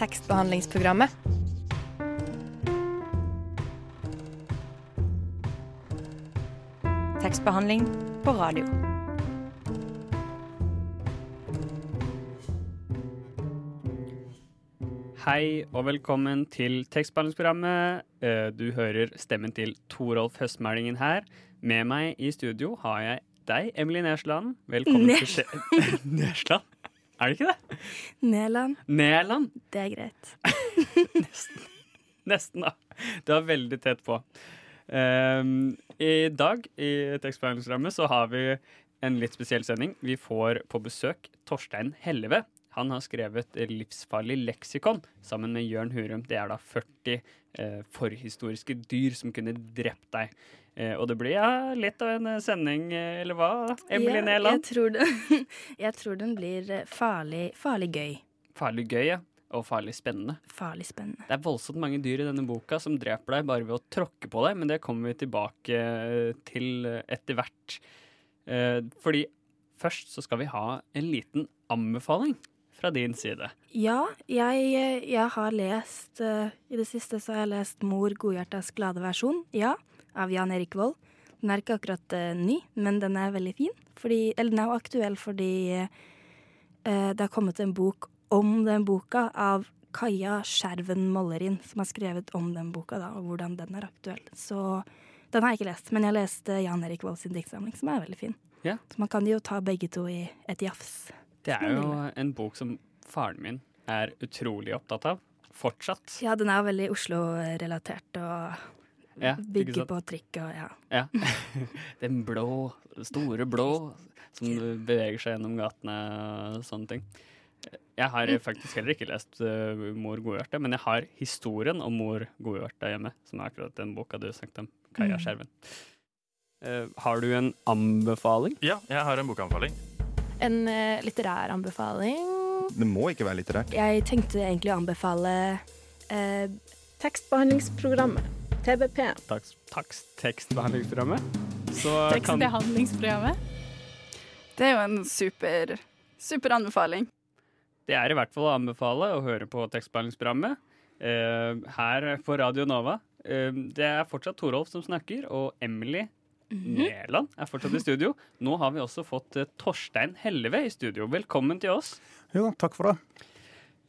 tekstbehandlingsprogrammet. Tekstbehandling på radio. Hei og velkommen til tekstbehandlingsprogrammet. Eh, Du hører stemmen til Torolf Høstmælingen her. Med meg i studio har jeg deg, Emily Nesland. Velkommen til skje- Nesland? Er det ikke det? Neland, Neland? det er greit. Nesten, da. Det var veldig tett på. Um, I dag i tekstbehandlingsprogrammet så har vi en litt spesiell sending. Vi får på besøk Torstein Helleve. Han har skrevet Livsfarlig leksikon sammen med Jørn Hurum. Det er da 40 eh, forhistoriske dyr som kunne drept deg. Eh, og det blir ja, litt av en eh, sending, eh, eller hva, Emily Ja, Neland? Jeg tror, den, jeg tror den blir farlig, farlig gøy. Farlig gøy, ja. Og farlig spennende. Farlig spennende. Det er voldsomt mange dyr i denne boka som dreper deg bare ved å tråkke på deg, men det kommer vi tilbake til etter hvert. Fordi først så skal vi ha en liten anbefaling fra din side. Ja, jeg, jeg har lest I det siste så har jeg lest 'Mor Godhjertas glade versjon', ja, av Jan Erik Vold. Den er ikke akkurat uh, ny, men den er veldig fin. Fordi, eller den er jo aktuell fordi uh, det har kommet en bok om den boka av Kaja Skjerven Mollerin, som har skrevet om den boka, da, og hvordan den er aktuell. Så den har jeg ikke lest, men jeg leste Jan Erik Vold sin diktsamling, som er veldig fin. Ja. Så man kan jo ta begge to i et jafs. Det er jo en bok som faren min er utrolig opptatt av. Fortsatt. Ja, den er veldig Oslo-relatert og Ja, bygger på trikk og ja. Ja. Den blå, store blå, som beveger seg gjennom gatene og sånne ting. Jeg har faktisk heller ikke lest uh, Mor Godhjerte, men jeg har historien om Mor Godhjerte hjemme, som er akkurat den boka du snakket om, Kaja Mm. Skjerven. Uh, har du en anbefaling? Ja, jeg har en bokanbefaling. En uh, litterær anbefaling. Det må ikke være litterært. Jeg tenkte egentlig å anbefale eh, Tekstbehandlingsprogrammet. TBP. Takks, takks tekstbehandlingsprogrammet. Så kan Tekstbehandlingsprogrammet. Det er jo en super, super anbefaling. Det er i hvert fall å anbefale å høre på tekstbehandlingsprogrammet uh, her på Radio Nova. Uh, det er fortsatt Torolf som snakker, og Emily Mæland er fortsatt i studio. Nå har vi også fått uh, Torstein Helleve i studio. Velkommen til oss. Jo, takk for det.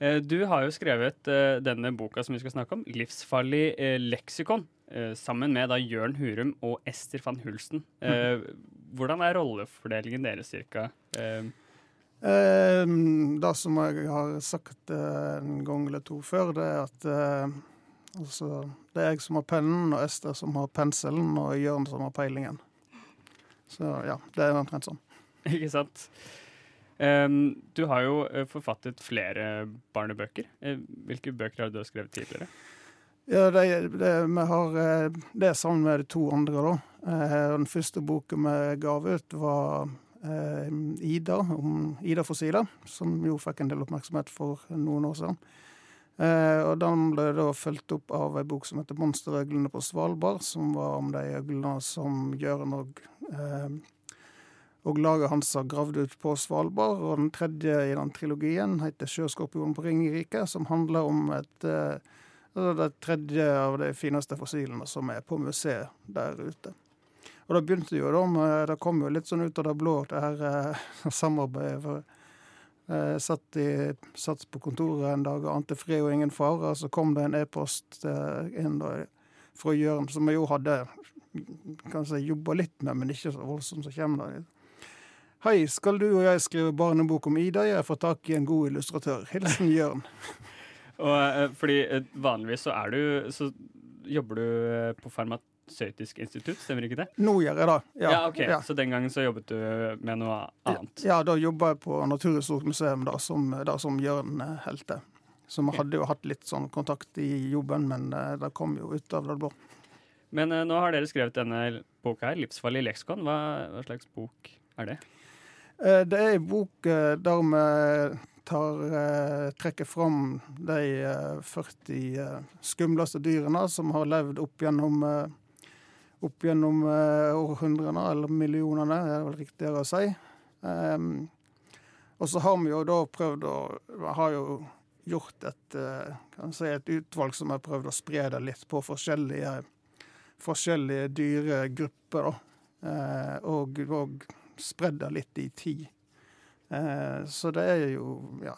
Eh, du har jo skrevet eh, denne boka som vi skal snakke om, 'Livsfarlig eh, leksikon', sammen med da Jørn Hurum og Ester van Hulsten. Eh, hvordan er rollefordelingen deres cirka? Eh, Eh, det som jeg har sagt en gang eller to før, det er at altså, det er jeg som har pennen, og Ester som har penselen, og Jørn som har peilingen. Så ja, det er omtrent sånn. Ikke sant? Du har jo eh, forfattet flere barnebøker. Eh, hvilke bøker har du skrevet tidligere? Ja, det, det, vi har, eh, det sammen med de to andre, da. Den første boken vi ga ut, var Ida, om Ida Fossila, som jo fikk en del oppmerksomhet for noen år siden. Og den ble da fulgt opp av ei bok som heter 'Monsterøglene på Svalbard', som var om de øglene som Jørn og eh, og laget hans har gravd ut på Svalbard. Og den tredje i den trilogien heter 'Sjøskorpionen på Ringerike', som handler om et eh, altså det tredje av de fineste fossilene som er på museet der ute. Og det begynte jo da med Det kom jo litt sånn ut av det blå, det her eh, samarbeidet. for jeg satt, i, satt på kontoret en dag og ante fred og ingen fare. Så kom det en e-post eh, inn da, fra Jørn, som jeg jo hadde si, jobba litt med, men ikke så voldsomt. Så kommer det Hei, skal du og jeg skrive barnebok om Ida? Jeg har fått tak i en god illustratør. Hilsen Jørn. Og, eh, fordi eh, vanligvis så er du Så jobber du eh, på Farmasøytisk institutt, stemmer ikke det? Nå gjør jeg det. Ja, ja, ok. ja. Så den gangen så jobbet du med noe annet? Ja, da jobba jeg på Naturhistorisk museum, da, som, da, som Jørn helte. Så vi hadde jo hatt litt sånn kontakt i jobben, men det kom jo ut av det blå. Men nå har dere skrevet denne boka her, 'Livsfarlig leksikon'. Hva, hva slags bok er det? Eh, Det er ei bok eh, der vi tar, eh, trekker fram de eh, 40 eh, skumleste dyrene som har levd opp gjennom opp gjennom århundrene, eller millionene, er det vel riktigere å si. Og så har vi jo da prøvd å Vi har jo gjort et, si, et utvalg som har prøvd å spre det litt på forskjellige, forskjellige dyregrupper. da. Og, og spredd det litt i tid. Eh, så det er jo ja,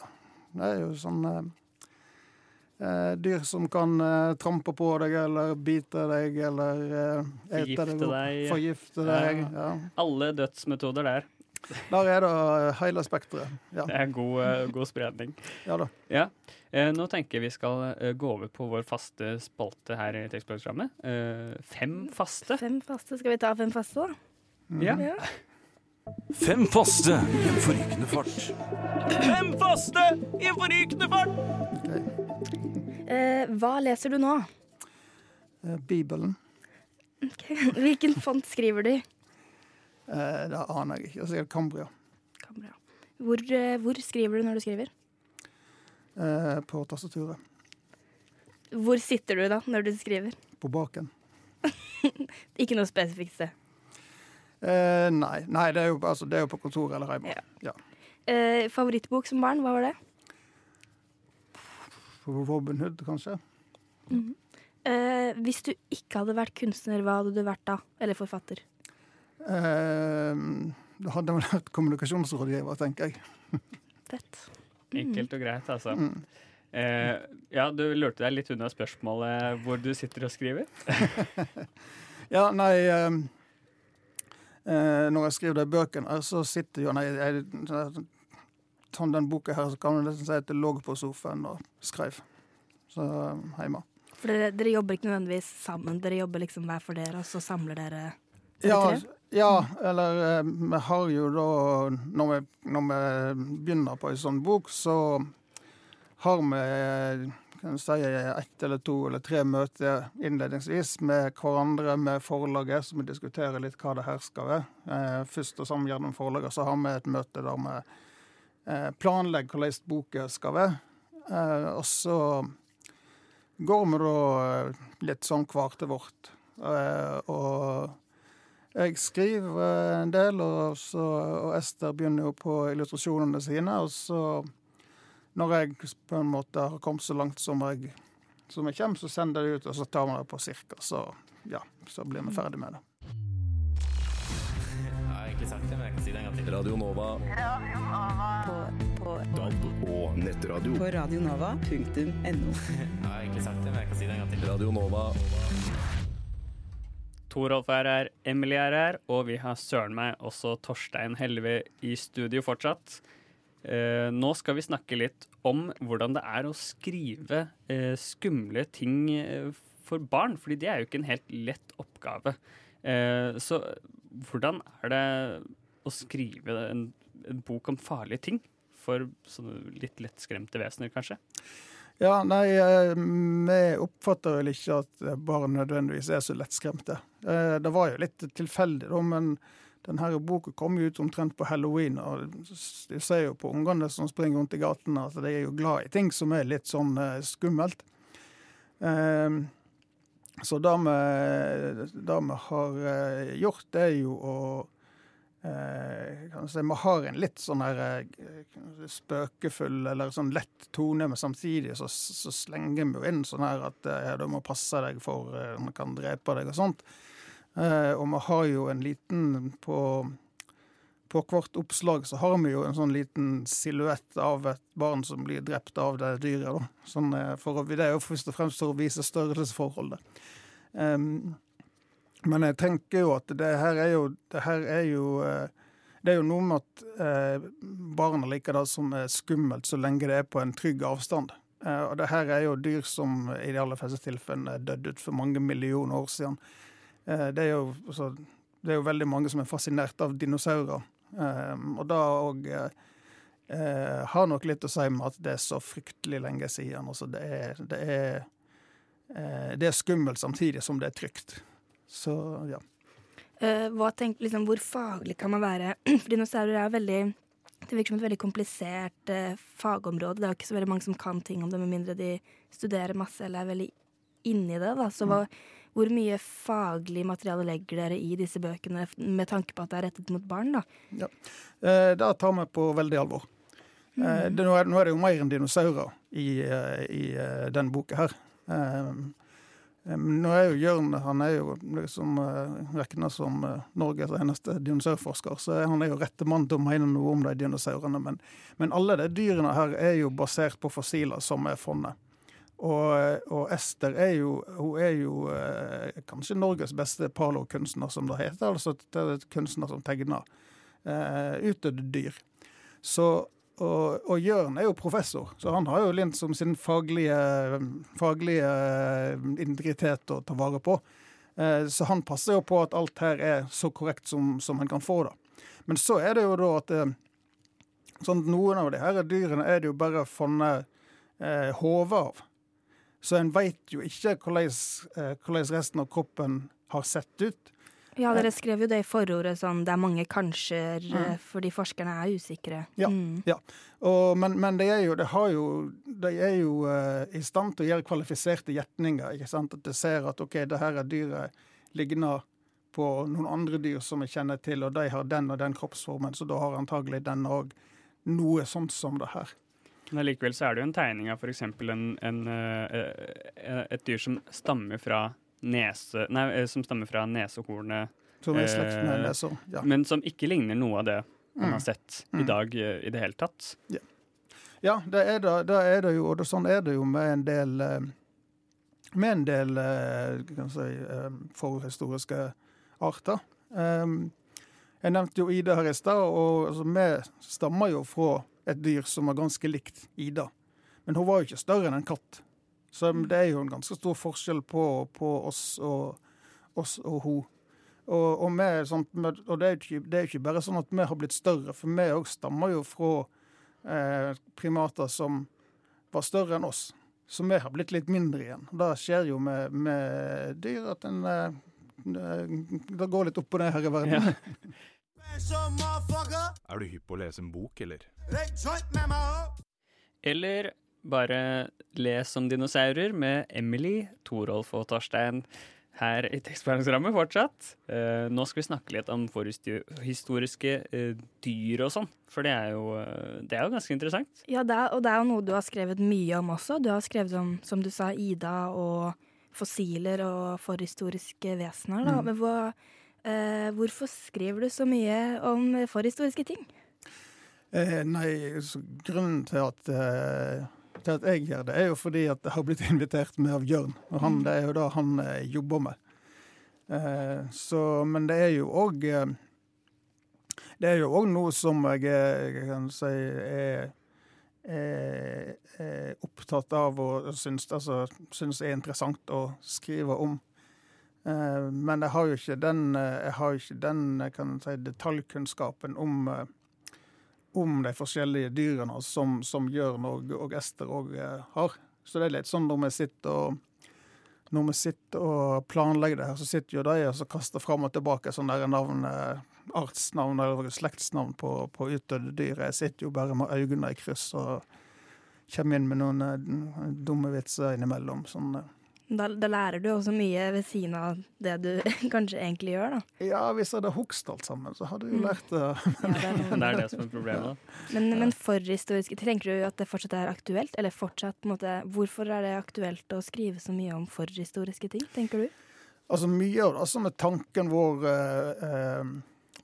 det er jo sånn eh, eh, dyr som kan eh, trampe på deg eller bite deg eller eh, ete deg, opp, deg. Forgifte Ja. deg. Ja. Alle dødsmetoder der. Der er det hele spekteret. Ja. Det er god, eh, god spredning. ja da. Ja. Eh, nå tenker jeg vi skal eh, gå over på vår faste spalte her i tekstprogrammet. Eh, fem faste. Fem faste. Skal vi ta fem faste, da? Ja. Ja. Fem faste i en forrykende fart. Fem faste i en forrykende fart! Eh, hva leser du nå? Eh, Bibelen. Hvilken font skriver du i? Eh, det aner jeg ikke. Jeg sier Cambria. Cambria. Hvor, eh, hvor skriver du når du skriver? Eh, på tastaturet. Hvor sitter du da når du skriver? På baken. Ikke noe spesifikt sted. Eh, nei, nei det, er jo, altså, det er jo på kontoret eller hjemme. Ja. Ja. Eh, favorittbok som barn, hva var det? Robin Hood, kanskje. Eh, hvis du ikke hadde vært kunstner, hva hadde du vært da? Eller forfatter? Eh, da hadde jeg vært kommunikasjonsrådgiver, tenker jeg. Fett. Enkelt og greit, altså. Mm. Eh, ja, du lurte deg litt unna spørsmålet hvor du sitter og skriver. Ja, nei eh, Når jeg skriver de bøkene, så sitter jo nei, jeg, sånn Den boka her så kan man nesten si at jeg lå på sofaen og skrev. Så eh, hjemme. For dere, dere jobber ikke nødvendigvis sammen, dere jobber liksom hver for dere, og så samler dere Ja, ja, eller eh, vi har jo da når vi, når vi begynner på en sånn bok, så har vi eh, kan jeg si, ett eller to eller tre møter innledningsvis med hverandre, med forlaget, så vi diskuterer litt hva det her skal være. Eh, først og sammen gjennom forlaget så har vi et møte der vi eh, planlegger hvordan boka skal være. Eh, og så går vi da litt sånn hver til vårt. Og jeg skriver en del, og, så, og Ester begynner jo på illustrasjonene sine. Og så, når jeg på en måte har kommet så langt som jeg, som jeg kommer, så sender jeg det ut, og så tar vi det på cirka. Så ja, så blir vi ferdig med det. Gang til. Radio Nova. På, på, DAB og nettradio. på radionova.no. Si. Radio Nova. Torolf er her, Emily er her, og vi har søren meg også Torstein Helve i studio fortsatt. Eh, nå skal vi snakke litt om hvordan det er å skrive eh, skumle ting eh, for barn, fordi det er jo ikke en helt lett oppgave. Eh, så hvordan er det å skrive en, en bok om farlige ting for sånne litt lettskremte vesener, kanskje? Ja, nei, eh, vi oppfatter vel ikke at barn nødvendigvis er så lettskremte. Eh, Det var jo litt tilfeldig, da, men denne boka kom jo ut omtrent på halloween, og du ser jo på ungene som springer rundt i gatene at de er jo glad i ting som er litt sånn eh, skummelt. Eh, Så det vi, har eh, gjort, det er jo å eh, si, Vi har en litt sånn her spøkefull eller sånn lett tone, men samtidig så, så slenger vi jo inn sånn her at ja, du må passe deg for man kan drepe deg og sånt. Eh, og vi har jo en liten på på hvert oppslag så har vi jo en sånn liten silhuett av et barn som blir drept av det dyret. Da. Sånn, eh, for det er jo først og fremst for å vise størrelsesforholdet. Um, men jeg tenker jo at det her er jo, det her er jo eh, det er jo noe med at eh, barna liker det som er skummelt, så lenge det er på en trygg avstand. Eh, og det her er jo dyr som i de aller fleste tilfellene er dødd ut for mange millioner år siden. Eh, det, er jo, altså, det er jo veldig mange som er fascinert av dinosaurer. Eh, og da òg eh, har nok litt å si med at det er så fryktelig lenge siden. Altså, det er, det er, eh, det er skummelt samtidig som det er trygt. Så ja. Eh, hva tenk, liksom, hvor faglig kan man være? For dinosaurer er veldig Det virker som et veldig komplisert eh, fagområde. Det er jo ikke så veldig mange som kan ting om det, med mindre de studerer masse eller er veldig inni det. Da. Så hva, hvor mye faglig materiale legger dere i disse bøkene med tanke på at det er rettet mot barn? da? Eh, det tar vi på veldig alvor. Eh, det, nå, er, nå er det jo mer enn dinosaurer i, eh, i eh, den boka her. Eh, eh, nå er jo Jørn han er jo liksom regna som Norges eneste dinosaurforsker, så han er jo rette mann til å mene noe om de dinosaurene. Men, men alle de dyrene her er jo basert på fossiler som er funnet. Og, og Ester er jo, hun er jo eh, kanskje Norges beste palokunstner, som det heter. Altså det er kunstner som tegner eh, utdødde dyr. Så, og, og Jørn er jo professor, så han har jo Lint som sin faglige, faglige eh, integritet å ta vare på. Eh, så han passer jo på at alt her er så korrekt som, som han kan få det. Men så er det jo da at eh, sånn, noen av de her dyrene er det jo bare funnet eh, hodet av. Så en veit jo ikke hvordan, eh, resten av kroppen har sett ut. Ja, dere skrev jo det i forordet, sånn det er mange kanskjer, Mm. fordi forskerne er usikre. Ja. Mm. ja. Og, men men de, er jo, de, har jo, de er jo uh, i stand til å gjøre kvalifiserte gjetninger. ikke sant? At de ser at OK, det her er dyret ligner på noen andre dyr som vi kjenner til, og de har den og den kroppsformen, så da har antagelig den òg noe sånt som det her. Men allikevel så er det jo en tegning av f.eks. En, en, eh, et dyr som stammer fra nese... Nei, eh, som stammer fra nesehornet. Som er slekt med eh, neser. Ja. Men som ikke ligner noe av det man Mm. har sett Mm. i dag eh, i det hele tatt. Ja, det er det, det er det jo, og det, sånn er det jo med en del eh, Med en del eh, kan si, eh, forhistoriske arter. Jeg nevnte jo Ida her i stad, og altså, vi stammer jo fra et dyr som var ganske likt Ida. Men hun var jo ikke større enn en katt. Så det er jo en ganske stor forskjell på, på oss og, oss og hun. Og, og, vi, sånn, og det, er jo ikke, det er jo ikke bare sånn at vi har blitt større, for vi òg stammer jo fra eh, primater som var større enn oss. Så vi har blitt litt mindre igjen. Det skjer jo med, med dyr at en eh, Det går litt opp og ned her i verden. Ja. Er du hypp på å lese en bok, eller? Eller bare les om dinosaurer med Emily, Torolf og Torstein her i tekstbehandlingsrammet fortsatt. Eh, nå skal vi snakke litt om forhistoriske eh, dyr og sånn, for det er, jo, eh, det er jo ganske interessant. Ja, det er, og det er jo noe du har skrevet mye om også. Du har skrevet om, som du sa, Ida og fossiler og forhistoriske vesener. Da. Mm. Men hva, eh, hvorfor skriver du så mye om forhistoriske ting? Eh, nei, grunnen til at, eh, til at jeg gjør det, er jo fordi at jeg har blitt invitert med av Jørn. Og han, det er jo det han eh, jobber med. Eh, så, men det er jo òg eh, Det er jo òg noe som jeg, jeg kan si er, er, er opptatt av og syns, altså, syns er interessant å skrive om. Eh, men jeg har jo ikke den, eh, jeg har ikke den kan si, detaljkunnskapen om eh, om de forskjellige dyrene som, som Jørn og, og Ester òg har. Så det er litt sånn når vi sitter og når vi sitter og planlegger det her, så sitter jo de og kaster fram og tilbake sånne navn, eh, artsnavn eller slektsnavn på, på utdødde dyr. Jeg sitter jo bare med øynene i kryss og kommer inn med noen eh, dumme vitser innimellom. Sånn, eh. Da, da lærer du også mye ved siden av det du kanskje egentlig gjør, da. Ja, hvis jeg hadde hogst alt sammen, så hadde jeg jo Mm. lært det. Ja, det er Det er det som er problemet. da. Men, men forhistorisk, Tenker du at det fortsatt er aktuelt? Eller fortsatt, på en måte, Hvorfor er det aktuelt å skrive så mye om forhistoriske ting, tenker du? Altså Mye av det som er tanken vår eh, eh,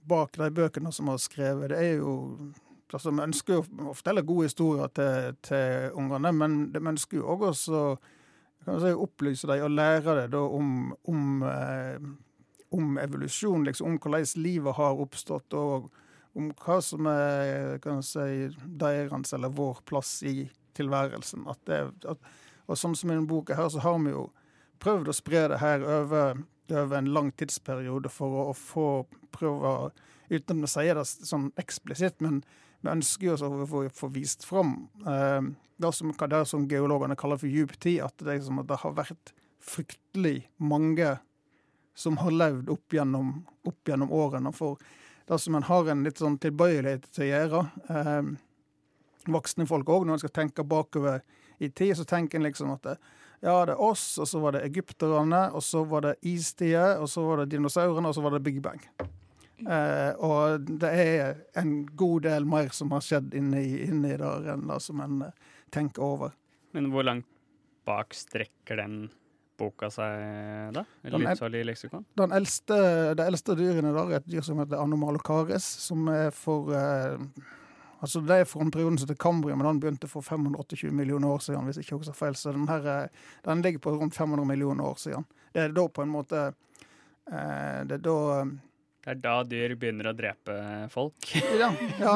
bak de bøkene som har skrevet, det er jo altså Vi ønsker jo å fortelle gode historier til, til ungene, men vi ønsker jo også å kan si, opplyse dem og lære dem om, om, eh, om evolusjon, liksom, om hvordan livet har oppstått, og om hva som er kan si, deres eller vår plass i tilværelsen. At det, at, og sånn som i denne boka her, så har vi jo prøvd å spre det her over, over en lang tidsperiode for å, å få prøve Uten å si det sånn eksplisitt, men vi ønsker jo å få, vist fram eh, det som, det som geologene kaller for djup tid. At det, liksom, at det har vært fryktelig mange som har levd opp gjennom, opp gjennom årene. For det som en har en litt sånn tilbøyelighet til å gjøre eh, Voksne folk òg, når en skal tenke bakover i tid, så tenker en liksom at det, ja, det er oss, og så var det egypterne, og så var det istider, og så var det dinosaurene, og så var det Big Bang. Eh, og det er en god del mer som har skjedd inni, inni der enn det som en eh, tenker over. Men hvor langt bak strekker den boka seg, da? Den er- Livsfarlig leksikon? Den eldste, det eldste dyrene der er et dyr som heter Anomalocaris, som er for eh, Altså Det er fra en periode som heter Cambria, men den begynte for 528 millioner år siden. hvis jeg ikke husker feil, Så den, her, er- den ligger på rundt 500 millioner år siden. Det er da på en måte eh, Det er da eh, Det er da dyr begynner å drepe folk. Ja. ja.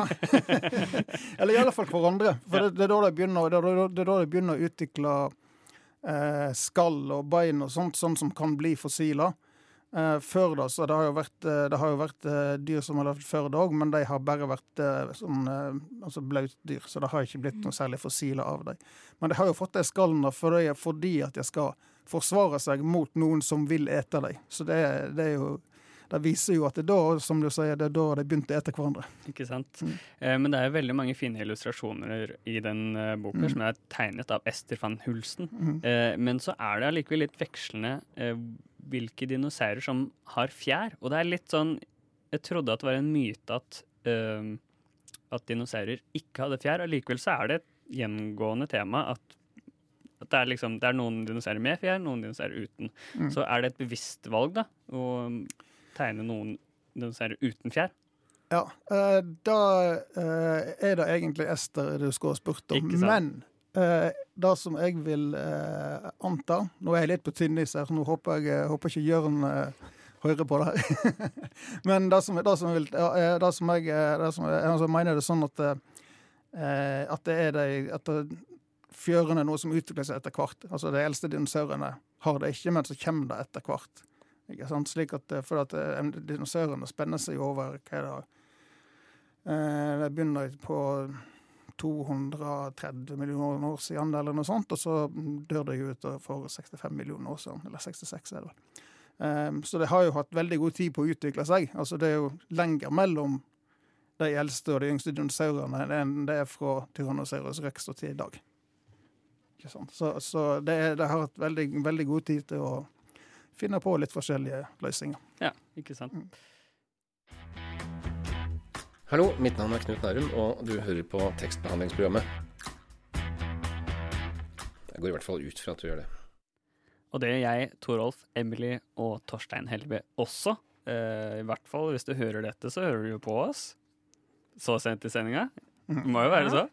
Eller i alle fall hverandre. For det, det, er da de begynner, det, er det er de begynner å utvikle eh, skall og bein og sånt, sånn som kan bli fossiler. Eh, før da, så det har jo vært, eh, det har jo vært eh, dyr som har levd før det òg, men de har bare vært eh, sånn, eh, altså blautdyr, så det har ikke blitt noe særlig fossiler av dem. Men de har jo fått de skallene fordi, fordi at de skal forsvare seg mot noen som vil ete dem. Så det, det er jo det viser jo at det er da, som du sier, det er da de begynte å ete hverandre. Ikke sant? Mm. Eh, men det er veldig mange fine illustrasjoner i den eh, boka, Mm. som er tegnet av Ester van Hulsten. Mm. Eh, men så er det allikevel litt vekslende eh, hvilke dinosaurer som har fjær. Og det er litt sånn Jeg trodde at det var en myte at, eh, at dinosaurer ikke hadde fjær. Allikevel så er det et gjengående tema at, at det, er liksom, det er noen dinosaurer med fjær, noen dinosaurer uten. Mm. Så er det et bevisst valg, da, å tegne noen ser, uten fjær. Ja, eh, da eh, er det egentlig Ester du skulle ha spurt om. Men eh, det som jeg vil anta Nå er jeg litt på tynn is her, så nå håper jeg håper ikke Jørn hører på det her. Men det som, det som, jeg, vil, ja, det som jeg, det som jeg altså, mener det sånn at, at det er de at det, fjørene er noe som utvikler seg etter hvert. Altså De eldste dinosaurene har det ikke, men så kommer det etter hvert. Ikke sant? Slik at, eh, for at eh, dinosaurene spenner seg over hva er det, eh, begynner på 230 millioner år siden, eller noe sånt, og så dør de ut for 65 millioner år siden. Eller 66, er det vel. Så det har jo hatt veldig god tid på å utvikle seg. Altså Det er jo lenger mellom de eldste og de yngste dinosaurene enn det er fra Tyrannosaurus rex og til i dag. Ikke? Så, så det, er, det har hatt veldig, veldig god tid til å finne på litt forskjellige løsninger. Ja, ikke sant? Hallo, mitt navn er Knut Nærum, og du hører på tekstbehandlingsprogrammet. Jeg går i hvert fall ut fra at du gjør det. Og det gjør jeg, Torolf, Emily og Torstein Helve også. Eh, I hvert fall hvis du hører dette, så hører du jo på oss. Så sent i sendinga. Det må jo være så.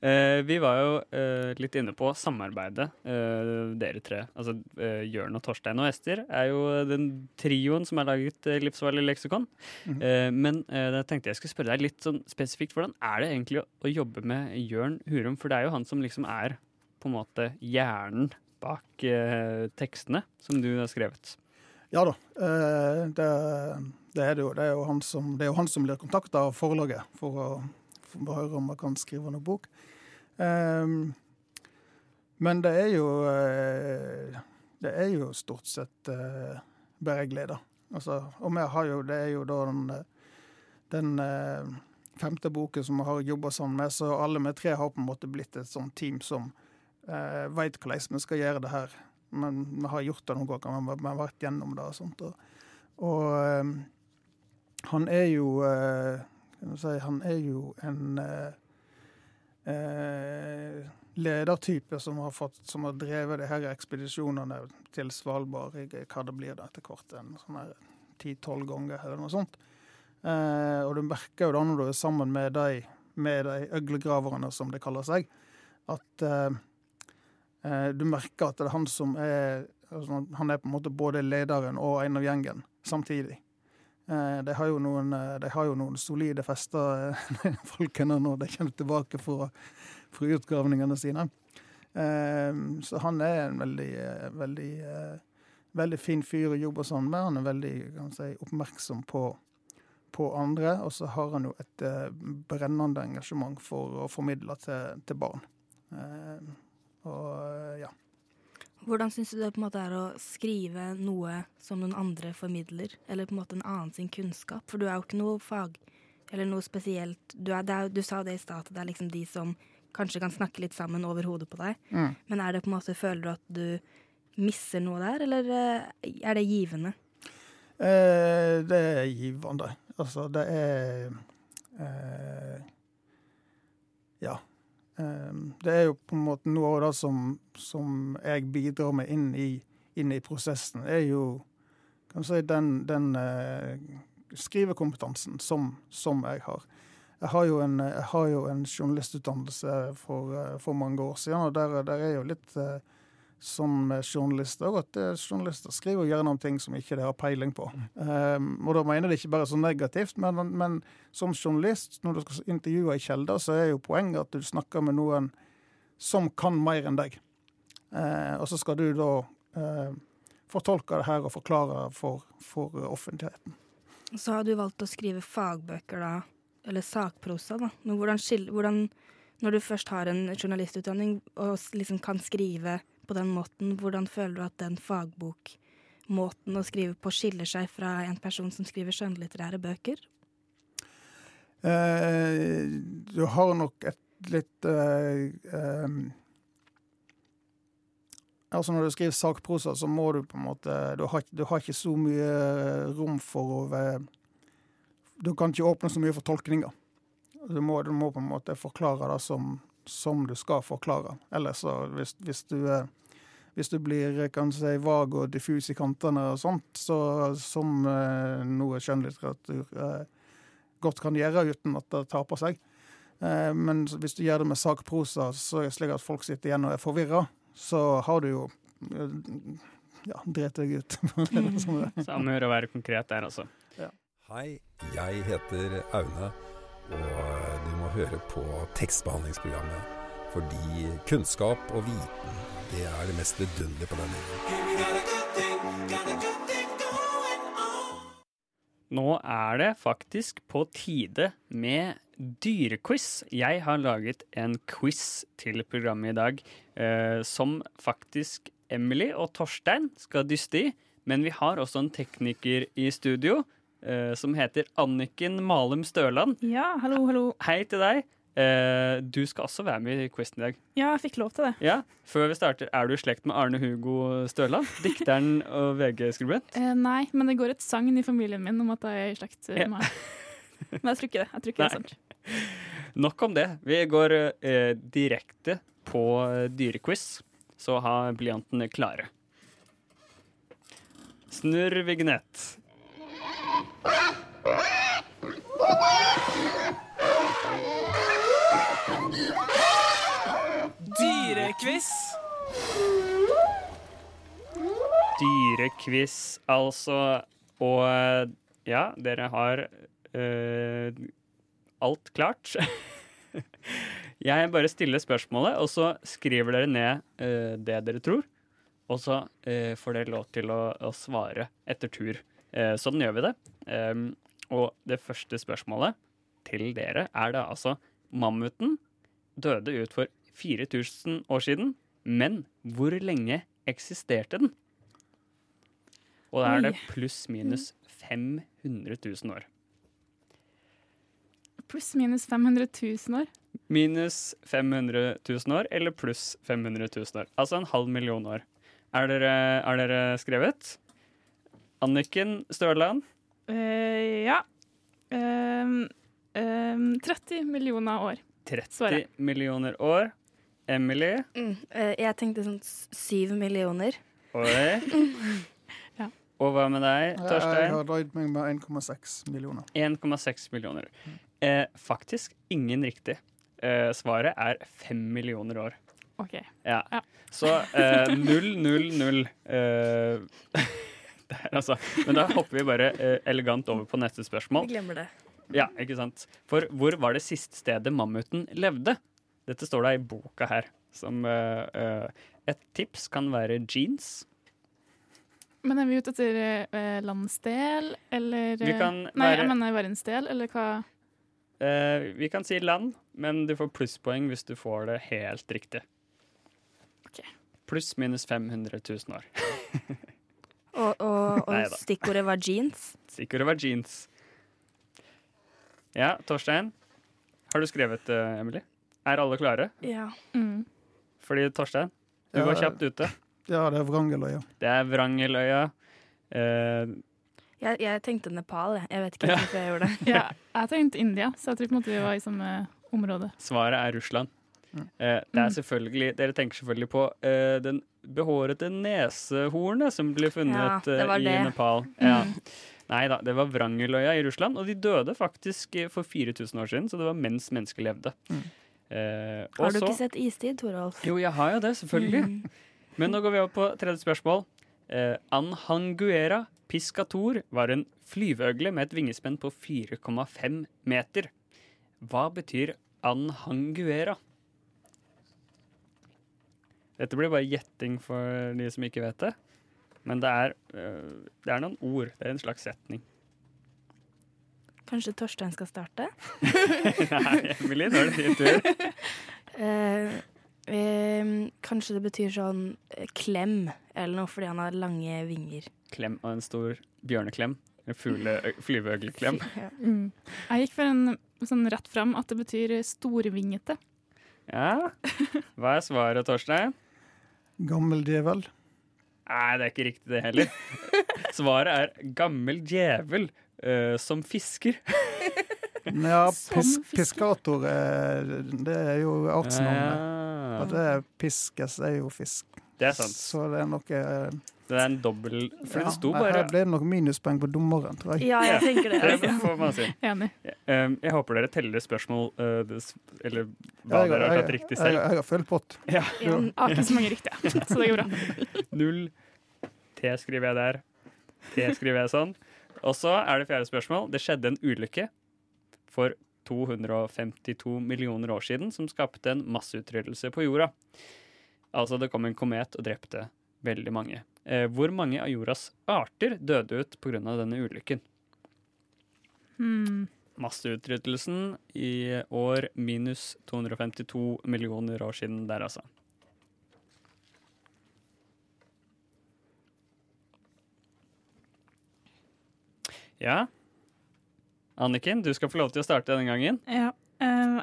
Eh, vi var jo eh, litt inne på samarbeidet, eh, dere tre. Altså eh, Jørn og Torstein og Ester er jo den trioen som har laget eh, Livsfarlig leksikon. Mhm. Eh, men eh, da tenkte jeg skulle spørre deg litt sånn spesifikt. Hvordan er det egentlig å, å jobbe med Jørn Hurum? For det er jo han som liksom er på en måte hjernen bak eh, tekstene som du har skrevet. Ja da. eh, Det, det er det jo. Det er jo han som, det er jo han som blir kontakta av forlaget for å, høre om han kan skrive noen bok. Um, men det er jo eh, Det er jo stort sett uh, bare glede. Altså, og vi har jo, det er jo da den, den eh, femte boken som vi har jobba sammen med, så alle vi tre har på en måte blitt et sånt team som uh, veit hvordan vi skal gjøre det her. Men vi har gjort det noen ganger, men vi har vært gjennom det og sånt. Og, og eh, han er jo eh, si, Han er jo en eh, eh, ledertype som har, fått, som har drevet de her ekspedisjonene til Svalbard hva det blir da etter hvert, en sånn ti-tolv ganger eller noe sånt. Eh, og du merker jo da når du er sammen med de, med de øglegraverne, som det kaller seg, at eh, eh, du merker at det er han som er altså, Han er på en måte både lederen og en av gjengen samtidig. Eh, de, har noen, eh, de har jo noen solide fester, eh, folkene, når de kommer tilbake fra, fra utgravningene sine. Så han er en veldig, veldig, veldig fin fyr å jobbe sammen med. Han er veldig si, oppmerksom på, på andre, og så har han jo et brennende engasjement for å formidle til, til barn. Og ja. Hvordan syns du det på en måte er å skrive noe som noen andre formidler, eller på en måte en annen sin kunnskap? For du er jo ikke noe fag eller noe spesielt. Du, er, er, du sa det i stad, at det er liksom de som kanskje kan snakke litt sammen over hodet på deg. Mm. Men er det på en måte, føler du at du misser noe der, eller eh, er det givende? Eh, det er givende. Altså, det er eh, Ja. Eh, det er jo på en måte noe av det som, som jeg bidrar med inn i, inn i prosessen, er jo kan si, den, den eh, skrivekompetansen som, som jeg har. Jeg har jo en, har jo en journalistutdannelse for, eh, for mange år siden, og der, der er jo litt eh, som journalister, at eh, journalister skriver gjerne om ting som ikke de har peiling på. Um, og da mener jeg det ikke bare så negativt, men, men som journalist, når du skal intervjue ei kjelde, så er jo poenget at du snakker med noen som kan mer enn deg. Uh, og så skal du da uh, fortolke det her og forklare for, for offentligheten. Så har du valgt å skrive fagbøker, da, eller sakprosa, da. Men hvordan, hvordan Når du først har en journalistutdanning og liksom kan skrive på den måten, hvordan føler du at den fagbokmåten å skrive på skiller seg fra en person som skriver skjønnlitterære bøker? Eh, du har nok et litt eh, eh, Altså Når du skriver sakprosa, så må du på en måte Du har, du har ikke så mye rom for å være Du kan ikke åpne så mye for tolkninger. Du må, du må på en måte forklare det som, som du skal forklare. Ellers så hvis, hvis du hvis du blir kan du si, vag og diffus i kantene og sånt, så, som eh, noe skjønnlitteratur eh, godt kan gjøre uten at det taper seg. Eh, men hvis du gjør det med sakprosa, så er det slik at folk sitter igjen og er forvirra, så har du jo eh, ja, dreit deg ut. Det. Samme gjør å være konkret der, altså. Hei, jeg heter Aune, og du må høre på tekstbehandlingsprogrammet. Fordi kunnskap og viten, det er det mest vidunderlige på denne jorden. Nå er det faktisk på tide med dyrequiz. Jeg har laget en quiz til programmet i dag eh, som faktisk Emily og Torstein skal dyste i. Men vi har også en tekniker i studio eh, som heter Anniken Malum Størland. Ja, hallo, hallo. Hei til deg. Uh, du skal også være med i quizen i dag. Ja, jeg fikk lov til det. Ja, Før vi starter, er du i slekt med Arne Hugo Størland? Dikteren og VG-skribent? Uh, nei, men det går et sagn i familien min om at jeg er i slekt med ham. Yeah. Men jeg tror ikke det. Jeg tror ikke det er sant. Nok om det. Vi går uh, direkte på dyrequiz, så ha blyantene klare. Snurr vignett. Dyrequiz. Dyrequiz, altså. Og ja, dere har uh, alt klart. Jeg bare stiller spørsmålet, og så skriver dere ned uh, det dere tror. Og så uh, får dere lov til å, å svare etter tur. Uh, sånn gjør vi det. Um, og det første spørsmålet til dere er da altså Mammuten døde ut for 4000 år siden, men hvor lenge eksisterte den? Og da er det pluss-minus 500 000 år. Pluss minus 500 000 år. Minus 500 000 år eller pluss 500 000 år. Altså en halv million år. Er dere, er dere skrevet? Anniken Størland. Uh, ja. Um, um, 30 millioner år. 30 Svaret. millioner år. Emily. Mm, eh, jeg tenkte sånn syv millioner. Oi. Ja. Og hva med deg, Jeg har drøyd meg med 1,6 millioner. 1,6 millioner. Eh, faktisk ingen riktig. Eh, svaret er 5 millioner år. OK. Ja. Ja. Så eh, null, null, null. Eh, der, altså. Men da hopper vi bare eh, elegant over på neste spørsmål. Vi glemmer det. Ja, ikke sant? For hvor var det siste stedet mammuten levde? Dette står da i boka her. Som uh, eh, et tips kan være jeans. Men er vi ute etter eh, landsdel, eller Vi kan Nei, være- jeg mener verdensdel, eller hva? Eh, vi kan si land, men du får plusspoeng hvis du får det helt riktig. Okay. Pluss minus 500 000 år. Og, og, og stikkordet var jeans. Stikkordet var jeans. Ja, Torstein. Har du skrevet, Emily? Er alle klare? Ja. Mm. Fordi Torstein, du Ja, var kjapt ute. Ja, det er Vrangeløya. Det er Vrangeløya. Eh, Jeg, jeg tenkte Nepal, jeg. Jeg vet ikke hvorfor jeg gjorde det. Ja, jeg tenkte India, så jeg tror på en måte vi var i samme område. Svaret er Russland. Mm. Eh, det er selvfølgelig, Dere tenker selvfølgelig på eh, den behårete nesehornet som ble funnet Ja, eh, i det. Nepal. Mm. Ja. Nei da, det var Vrangeløya i Russland, og de døde faktisk for 4000 år siden, så det var mens mennesker levde. Mm. Eh, Har du ikke sett Istid, Torolf? Jo, jeg har jo det, selvfølgelig. Mm. Men nå går vi over på tredje spørsmål. Eh, Anhanguera piscator var en flyveøgle med et vingespenn på 4,5 meter. Hva betyr anhanguera? Dette blir bare gjetting for de som ikke vet det. Men det er, eh, det er noen ord. Det er en slags setning. Kanskje Torstein skal starte? Nei, Emily, nå er det din tur. Eh, eh, kanskje det betyr sånn eh, klem eller noe, fordi han har lange vinger. Klem og en stor bjørneklem. En flyveøgleklem. Ja. Mm. Jeg gikk for en sånn rett fram at det betyr storvingete. Ja. Hva er svaret, Torstein? Gammel djevel. Nei, det er ikke riktig det heller. Svaret er gammel djevel uh, som fisker. Ja, pis, piskator er, det er jo artsnavnet. Ja. Og det er piskes er jo fisk. Det er sant. Så det er noe eh, Det er en dobbel For det sto bare Her ble det nok minuspoeng på dommeren, tror jeg. Ja, jeg tenker det. Det får man si. Enig. Um, jeg håper dere teller spørsmål uh, eller hva Jeg- dere har tatt riktig jeg- selv. jeg har full pott. Ja. Jeg har ikke så mange riktige, så det går bra. Null T skriver jeg der. T skriver jeg sånn. Og så er det fjerde spørsmål. Det skjedde en ulykke for 252 millioner år siden som skapte en masseutryddelse på jorda. Altså det kom en komet og drepte veldig mange. Eh, hvor mange av jordas arter døde ut pga. denne ulykken? Hmm. Masseutryddelsen i år minus 252 millioner år siden der, altså. Ja. Anniken, du skal få lov til å starte denne gangen. Ja.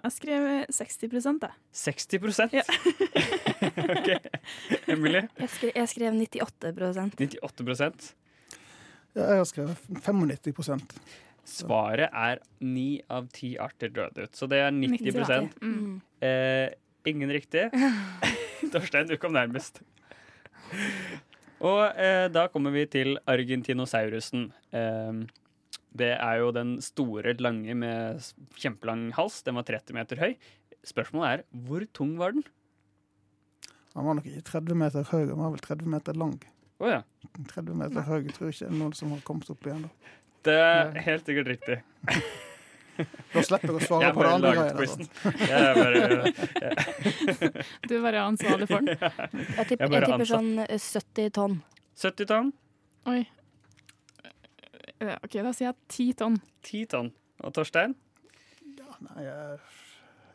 Eh, jeg skrev 60 da. 60 Ja. OK. Emilie? Jeg skrev, jeg skrev 98% 98 Ja, jeg har skrevet 95% Svaret er ni av ti arter døde ut, så det er 90 Mm. eh, Ingen riktig. Torstein, du kom nærmest. Og eh, da kommer vi til argentinosaurusen. Eh, det er jo den store, lange med kjempelang hals. Den var 30 meter høy. Spørsmålet er hvor tung var den? Han var nok ikke 30 meter høy, han var vel 30 meter lang. Oh, ja. 30 meter høy jeg tror ikke det er noen som har kommet opp igjen. Da, Det er helt sikkert riktig. da slipper jeg å svare Jeg på det andre Jeg greiene. Jeg Du er bare ansvarlig for den. Jeg, Jeg tipper, er jeg tipper sånn eh, 70 tonn. 70 tonn. Oi. OK, da sier jeg ti tonn. Ti tonn. Og Torstein? Nei, jeg,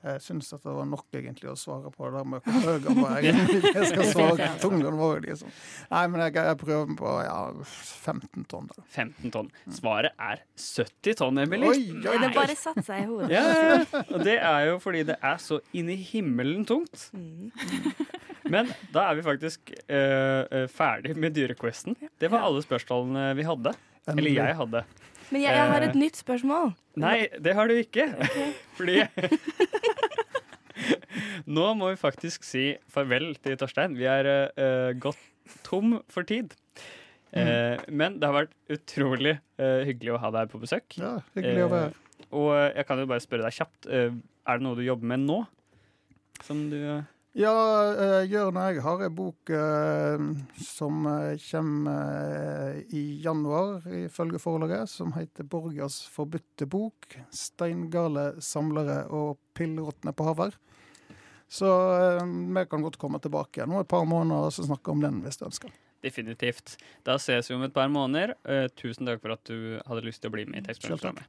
jeg syns at det var nok egentlig å svare på det der med hvor høy han var. Jeg skal svare tungen vår. Liksom. Nei, men jeg, jeg prøver på ja, 15 tonn. Da. 15 tonn. Svaret er 70 tonn, Emily. Oi, oi, Det bare satte seg i hodet. Ja, ja, ja. Og det er jo fordi det er så inn i himmelen tungt. Mm. Men da er vi faktisk eh, eh, ferdig med dyrequesten. Det var alle spørsmålene vi hadde. Eller jeg hadde. Men jeg, jeg har et Eh, nytt spørsmål. Nei, det har du ikke. Fordi Nå må vi faktisk si farvel til Torstein. Vi er uh, gått tom for tid. Eh, men det har vært utrolig uh, hyggelig å ha deg på besøk. Ja, hyggelig å være her. Og jeg kan jo bare spørre deg kjapt. er det noe du jobber med nå? Som du Ja, uh, Jørn og jeg har en bok eh, som uh, kommer eh, i januar, ifølge forlaget, som heter 'Borgers forbudte bok'. Steingale samlere og pillråtne på haver. Så eh, vi kan godt komme tilbake igjen om et par måneder og snakke om den hvis du ønsker. Definitivt. Da ses vi om et par måneder. Eh, tusen takk for at du hadde lyst til å bli med i. Tekstprogrammet.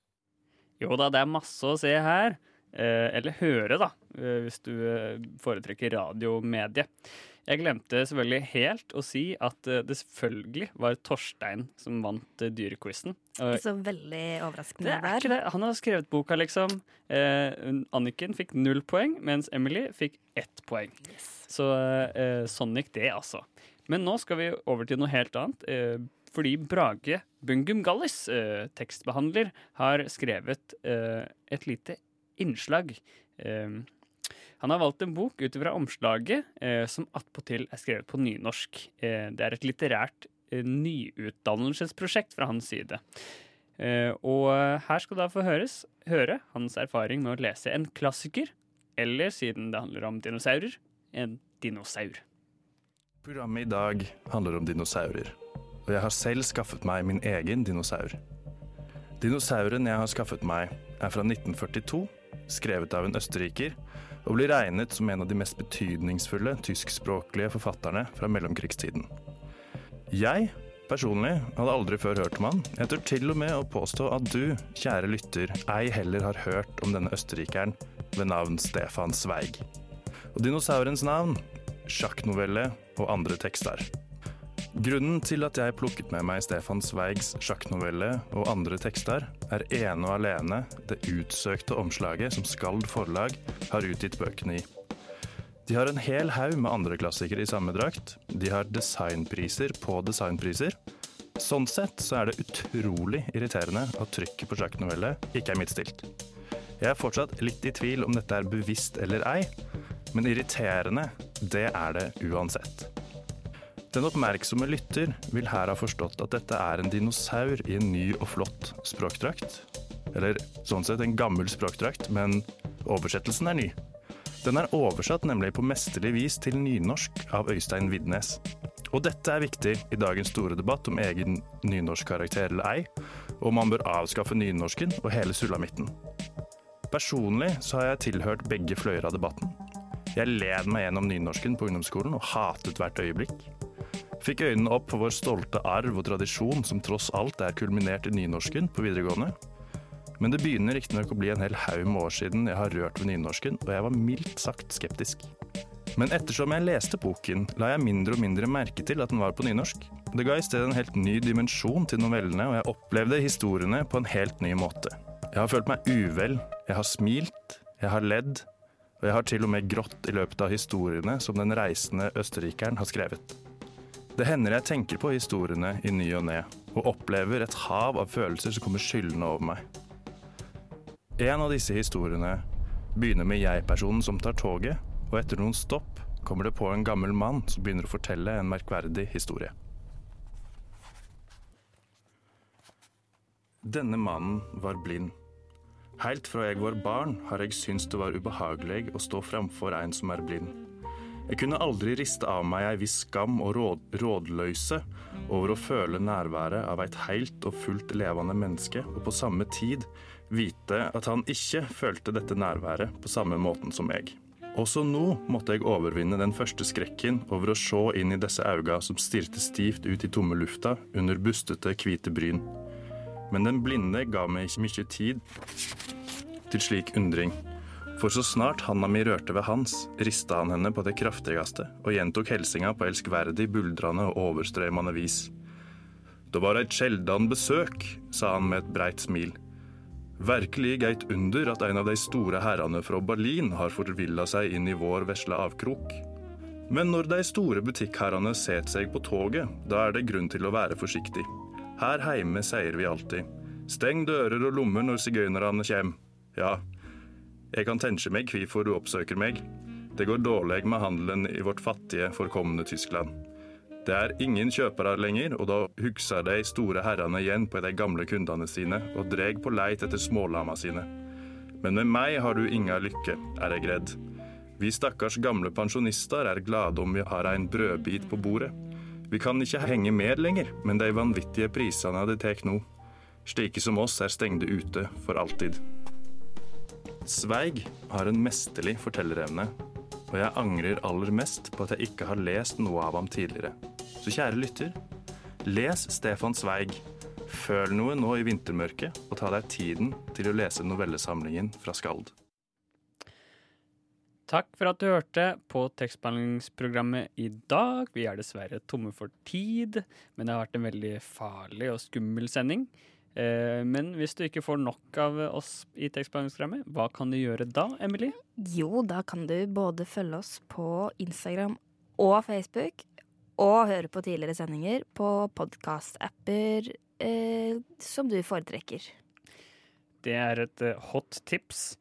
Jo da, det er masse å se her. Eh, eller høre, da, eh, hvis du eh, foretrekker radiomedie. Jeg glemte selvfølgelig helt å si at det selvfølgelig var Torstein som vant Dyrequizen. Ikke så veldig overraskende det er der. det. Han har skrevet boka, liksom. Eh, Anniken fikk null poeng, mens Emily fikk ett poeng. Så eh, sånn gikk det, altså. Men nå skal vi over til noe helt annet. Fordi Brage Bungum Gallis, eh, tekstbehandler, har skrevet eh, et lite innslag. Eh, han har valgt en bok ut fra omslaget, eh, som attpåtil er skrevet på nynorsk. Eh, det er et litterært eh, nyutdannelsesprosjekt fra hans side. Og her skal du da få høres, høre hans erfaring med å lese en klassiker, eller siden det handler om dinosaurer, en dinosaur. Programmet i dag handler om dinosaurer, og jeg har selv skaffet meg min egen dinosaur. Dinosauren jeg har skaffet meg, er fra 1942, skrevet av en østerriker, og blir regnet som en av de mest betydningsfulle tyskspråklige forfatterne fra mellomkrigstiden. Jeg personlig hadde aldri før hørt om han. Jeg tør til og med å påstå at du, kjære lytter, ei heller har hørt om denne østerrikeren ved navn Stefan Zweig. Og dinosaurens navn sjakknovelle og andre tekster. Grunnen til at jeg plukket med meg Stefan Zweigs sjakknovelle og andre tekster, er ene og alene det utsøkte omslaget som Skald forlag har utgitt bøkene i. De har en hel haug med andre klassikere i samme drakt. De har designpriser på designpriser. Sånn sett så er det utrolig irriterende at trykket på sjakknovelle ikke er midtstilt. Jeg er fortsatt litt i tvil om dette er bevisst eller ei, men irriterende, det er det uansett. Den oppmerksomme lytter vil her ha forstått at dette er en dinosaur i en ny og flott språkdrakt. Eller sånn sett en gammel språkdrakt, men oversettelsen er ny. Den er oversatt nemlig på mesterlig vis til nynorsk av Øystein Vidnes. Og dette er viktig i dagens store debatt om egen nynorskkarakter eller ei, og man bør avskaffe nynorsken og hele sulamitten. Personlig så har jeg tilhørt begge fløyer av debatten. Jeg led meg gjennom nynorsken på ungdomsskolen og hatet hvert øyeblikk. Fikk øynene opp for vår stolte arv og tradisjon som tross alt er kulminert i nynorsken på videregående. Men det begynner riktignok å bli en hel haug med år siden jeg har rørt ved nynorsken, og jeg var mildt sagt skeptisk. Men ettersom jeg leste boken, la jeg mindre og mindre merke til at den var på nynorsk. Det ga i stedet en helt ny dimensjon til novellene, og jeg opplevde historiene på en helt ny måte. Jeg har følt meg uvel, jeg har smilt, jeg har ledd, og jeg har til og med grått i løpet av historiene som den reisende østerrikeren har skrevet. Det hender jeg tenker på historiene i ny og ne, og opplever et hav av følelser som kommer skyldende over meg. En av disse historiene begynner med jeg-personen som tar toget, og etter noen stopp kommer det på en gammel mann som begynner å fortelle en merkverdig historie. Denne mannen var blind. Helt fra jeg var barn har jeg syntes det var ubehagelig å stå framfor en som er blind. Jeg kunne aldri riste av meg ei viss skam og råd, rådløse over å føle nærværet av et helt og fullt levende menneske, og på samme tid vite at han ikke følte dette nærværet på samme måten som jeg. Også nå måtte jeg overvinne den første skrekken over å se inn i disse auga som stirte stivt ut i tomme lufta under bustete, hvite bryn. Men den blinde ga meg ikke mye tid til slik undring. For så snart handa mi rørte ved hans, rista han henne på det kraftigste og gjentok helsinga på elskverdig, buldrende og overstrømmende vis. Det var eit sjeldan besøk, sa han med et breit smil. Virkelig eit under at en av de store herrene fra Berlin har forvilla seg inn i vår vesle avkrok. Men når de store butikkherrene setter seg på toget, da er det grunn til å være forsiktig. Her heime sier vi alltid steng dører og lommer når sigøynerne kjem. Ja, jeg kan tenke meg hvorfor du oppsøker meg. Det går dårlig med handelen i vårt fattige, forkomne Tyskland. Det er ingen kjøpere lenger, og da husker de store herrene igjen på de gamle kundene sine og dreg på leit etter smålama sine. Men med meg har du inga lykke, er jeg redd. Vi stakkars gamle pensjonister er glade om vi har en brødbit på bordet. Vi kan ikke henge med lenger, men de vanvittige prisene de tar nå. Slike som oss er stengte ute for alltid. Sveig har en mesterlig fortellerevne, og jeg angrer aller mest på at jeg ikke har lest noe av ham tidligere. Så kjære lytter, les Stefan Sveig. Føl noe nå i vintermørket, og ta deg tiden til å lese novellesamlingen fra Skald. Takk for at du hørte på tekstbehandlingsprogrammet i dag. Vi er dessverre tomme for tid, men det har vært en veldig farlig og skummel sending. Eh, Men hvis du ikke får nok av oss i tekstbehandlingsprogrammet, hva kan du gjøre da, Emily? Jo, da kan du både følge oss på Instagram og Facebook, og høre på tidligere sendinger på podkast-apper eh, som du foretrekker. Det er et eh, hot tips.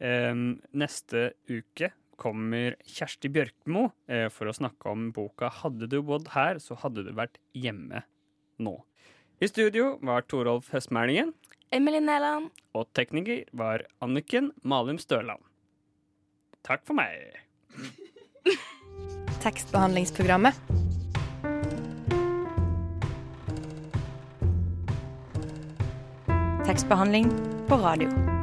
Eh, neste uke kommer Kjersti Bjørkmo eh, for å snakke om boka 'Hadde du bodd her, så hadde du vært hjemme nå'. I studio var Torolf Høstmælingen. Emily Næland. Og tekniker var Anniken Malum Støland. Takk for meg. Tekstbehandlingsprogrammet. Tekstbehandling på radio.